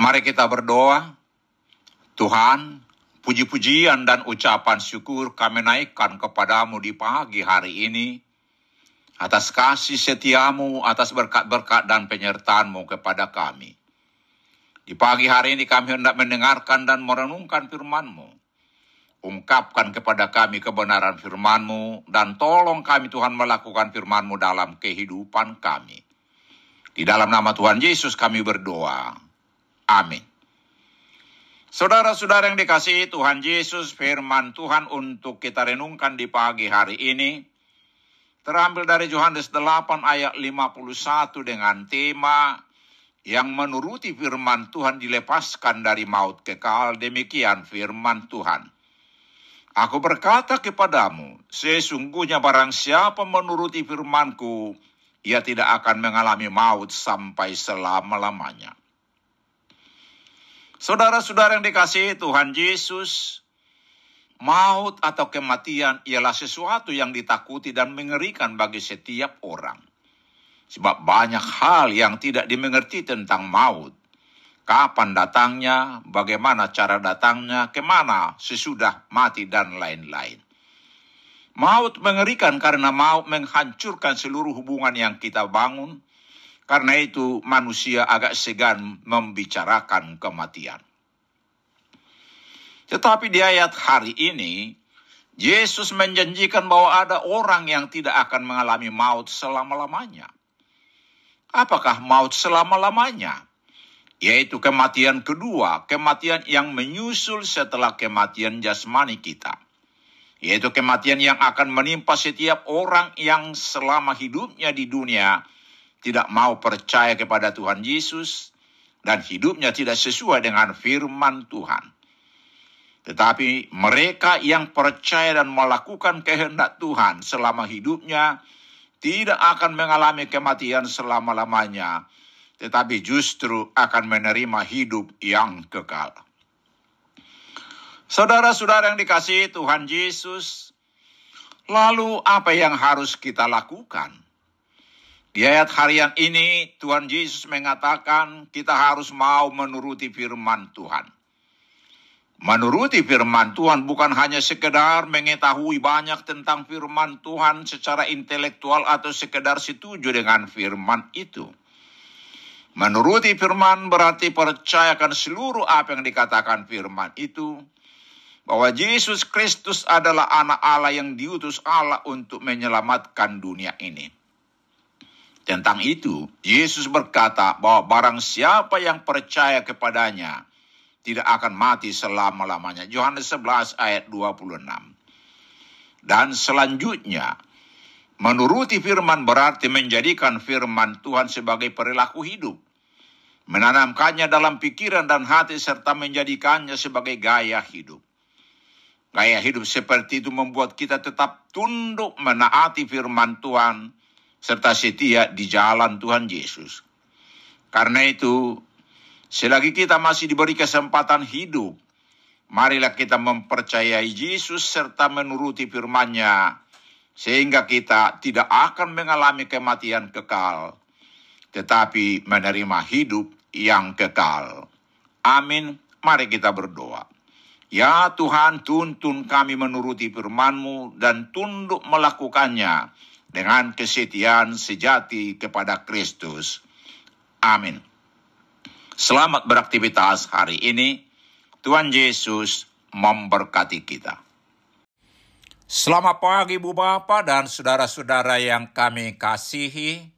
Mari kita berdoa. Tuhan, puji-pujian dan ucapan syukur kami naikkan kepadamu di pagi hari ini. Atas kasih setiamu, atas berkat-berkat dan penyertaanmu kepada kami. Di pagi hari ini kami hendak mendengarkan dan merenungkan firman-Mu. Ungkapkan kepada kami kebenaran firman-Mu dan tolong kami Tuhan melakukan firman-Mu dalam kehidupan kami. Di dalam nama Tuhan Yesus kami berdoa. Amin. Saudara-saudara yang dikasihi Tuhan Yesus, firman Tuhan untuk kita renungkan di pagi hari ini terambil dari Yohanes 8 ayat 51 dengan tema yang menuruti firman Tuhan dilepaskan dari maut kekal. Demikian firman Tuhan. Aku berkata kepadamu, sesungguhnya barang siapa menuruti firmanku, ia tidak akan mengalami maut sampai selama-lamanya. Saudara-saudara yang dikasihi Tuhan Yesus, maut atau kematian ialah sesuatu yang ditakuti dan mengerikan bagi setiap orang. Sebab banyak hal yang tidak dimengerti tentang maut. Kapan datangnya, bagaimana cara datangnya, ke mana sesudah mati, dan lain-lain. Maut mengerikan karena maut menghancurkan seluruh hubungan yang kita bangun. Karena itu manusia agak segan membicarakan kematian. Tetapi di ayat hari ini, Yesus menjanjikan bahwa ada orang yang tidak akan mengalami maut selama-lamanya. Apakah maut selama-lamanya? Yaitu kematian kedua, kematian yang menyusul setelah kematian jasmani kita. Yaitu kematian yang akan menimpa setiap orang yang selama hidupnya di dunia tidak mau percaya kepada Tuhan Yesus dan hidupnya tidak sesuai dengan firman Tuhan. Tetapi mereka yang percaya dan melakukan kehendak Tuhan selama hidupnya tidak akan mengalami kematian selama-lamanya, tetapi justru akan menerima hidup yang kekal. Saudara-saudara yang dikasihi Tuhan Yesus, lalu apa yang harus kita lakukan? Di ayat harian ini Tuhan Yesus mengatakan kita harus mau menuruti firman Tuhan. Menuruti firman Tuhan bukan hanya sekedar mengetahui banyak tentang firman Tuhan secara intelektual atau sekedar setuju dengan firman itu. Menuruti firman berarti percayakan seluruh apa yang dikatakan firman itu. Bahwa Yesus Kristus adalah anak Allah yang diutus Allah untuk menyelamatkan dunia ini. Tentang itu, Yesus berkata bahwa barang siapa yang percaya kepadanya tidak akan mati selama-lamanya. Yohanes 11 ayat 26. Dan selanjutnya, Menuruti firman berarti menjadikan firman Tuhan sebagai perilaku hidup. Menanamkannya dalam pikiran dan hati serta menjadikannya sebagai gaya hidup. Gaya hidup seperti itu membuat kita tetap tunduk menaati firman Tuhan serta setia di jalan Tuhan Yesus. Karena itu, selagi kita masih diberi kesempatan hidup, marilah kita mempercayai Yesus serta menuruti firman-Nya sehingga kita tidak akan mengalami kematian kekal, tetapi menerima hidup yang kekal. Amin. Mari kita berdoa. Ya Tuhan, tuntun kami menuruti firman-Mu dan tunduk melakukannya dengan kesetiaan sejati kepada Kristus. Amin. Selamat beraktivitas hari ini. Tuhan Yesus memberkati kita. Selamat pagi Bu Bapak dan saudara-saudara yang kami kasihi.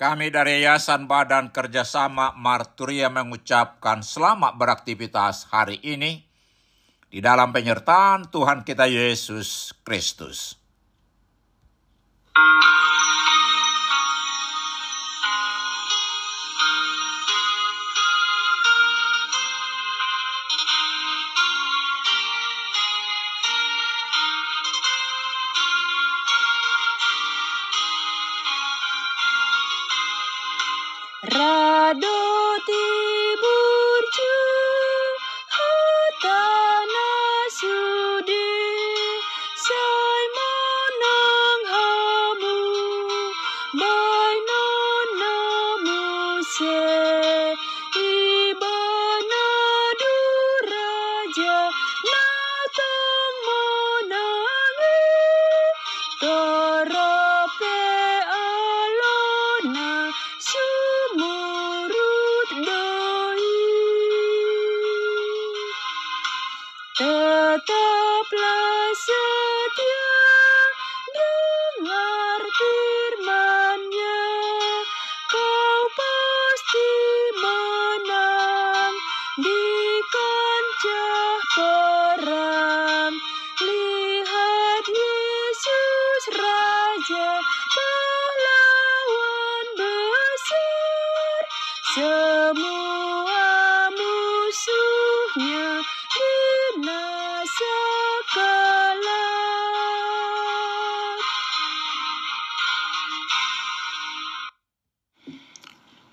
Kami dari Yayasan Badan Kerjasama Marturia mengucapkan selamat beraktivitas hari ini di dalam penyertaan Tuhan kita Yesus Kristus. Thank you.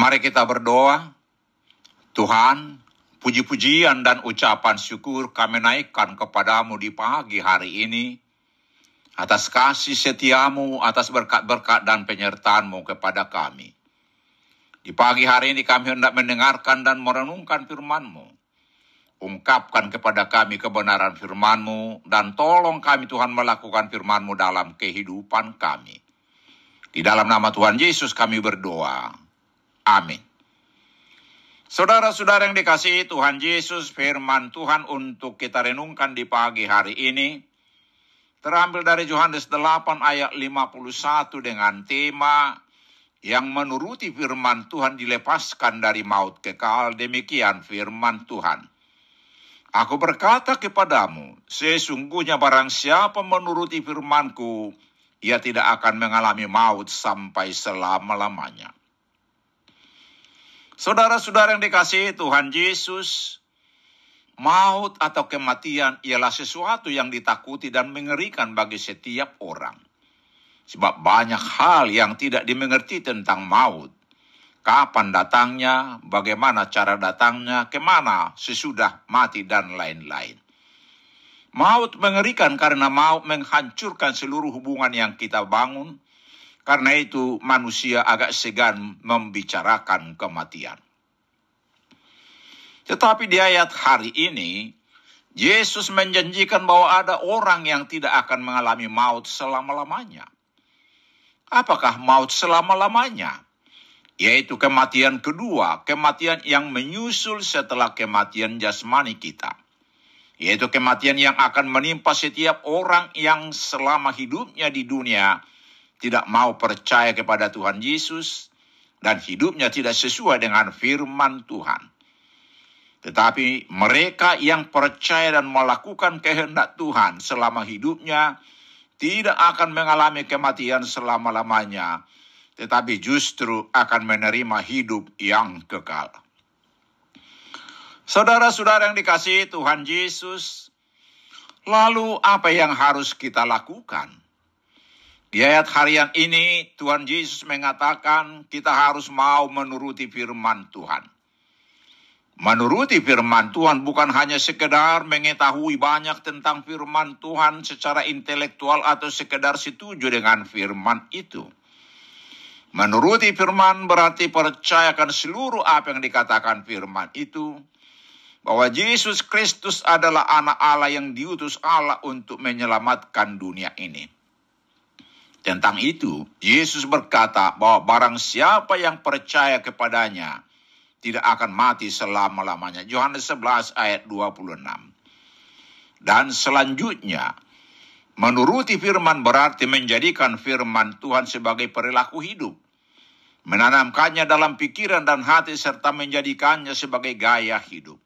Mari kita berdoa. Tuhan, puji-pujian dan ucapan syukur kami naikkan kepadamu di pagi hari ini. Atas kasih setiamu, atas berkat-berkat dan penyertaanmu kepada kami. Di pagi hari ini kami hendak mendengarkan dan merenungkan firman-Mu. Ungkapkan kepada kami kebenaran firman-Mu dan tolong kami Tuhan melakukan firman-Mu dalam kehidupan kami. Di dalam nama Tuhan Yesus kami berdoa. Amin. Saudara-saudara yang dikasihi Tuhan Yesus, firman Tuhan untuk kita renungkan di pagi hari ini terambil dari Yohanes 8 ayat 51 dengan tema yang menuruti firman Tuhan dilepaskan dari maut kekal, demikian firman Tuhan. Aku berkata kepadamu, sesungguhnya barang siapa menuruti firmanku, ia tidak akan mengalami maut sampai selama-lamanya. Saudara-saudara yang dikasihi Tuhan Yesus, maut atau kematian ialah sesuatu yang ditakuti dan mengerikan bagi setiap orang. Sebab banyak hal yang tidak dimengerti tentang maut. Kapan datangnya, bagaimana cara datangnya, ke mana sesudah mati, dan lain-lain. Maut mengerikan karena maut menghancurkan seluruh hubungan yang kita bangun. Karena itu manusia agak segan membicarakan kematian. Tetapi di ayat hari ini, Yesus menjanjikan bahwa ada orang yang tidak akan mengalami maut selama-lamanya. Apakah maut selama-lamanya? Yaitu kematian kedua, kematian yang menyusul setelah kematian jasmani kita. Yaitu kematian yang akan menimpa setiap orang yang selama hidupnya di dunia tidak mau percaya kepada Tuhan Yesus dan hidupnya tidak sesuai dengan firman Tuhan. Tetapi mereka yang percaya dan melakukan kehendak Tuhan selama hidupnya tidak akan mengalami kematian selama-lamanya, tetapi justru akan menerima hidup yang kekal. Saudara-saudara yang dikasihi Tuhan Yesus, lalu apa yang harus kita lakukan? Di ayat harian ini Tuhan Yesus mengatakan kita harus mau menuruti firman Tuhan. Menuruti firman Tuhan bukan hanya sekedar mengetahui banyak tentang firman Tuhan secara intelektual atau sekedar setuju dengan firman itu. Menuruti firman berarti percayakan seluruh apa yang dikatakan firman itu. Bahwa Yesus Kristus adalah anak Allah yang diutus Allah untuk menyelamatkan dunia ini. Tentang itu, Yesus berkata bahwa barang siapa yang percaya kepadanya, tidak akan mati selama-lamanya. Yohanes 11 ayat 26. Dan selanjutnya, menuruti firman berarti menjadikan firman Tuhan sebagai perilaku hidup. Menanamkannya dalam pikiran dan hati serta menjadikannya sebagai gaya hidup.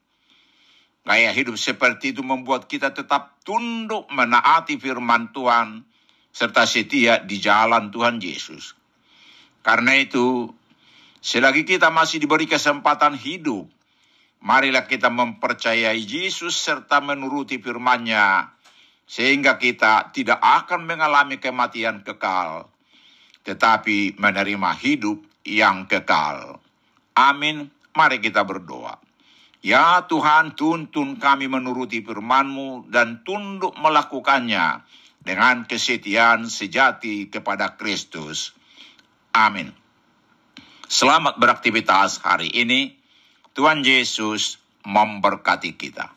Gaya hidup seperti itu membuat kita tetap tunduk menaati firman Tuhan serta setia di jalan Tuhan Yesus. Karena itu, Selagi kita masih diberi kesempatan hidup, marilah kita mempercayai Yesus serta menuruti firman-Nya, sehingga kita tidak akan mengalami kematian kekal, tetapi menerima hidup yang kekal. Amin. Mari kita berdoa. Ya Tuhan, tuntun kami menuruti firman-Mu dan tunduk melakukannya dengan kesetiaan sejati kepada Kristus. Amin. Selamat beraktivitas hari ini. Tuhan Yesus memberkati kita.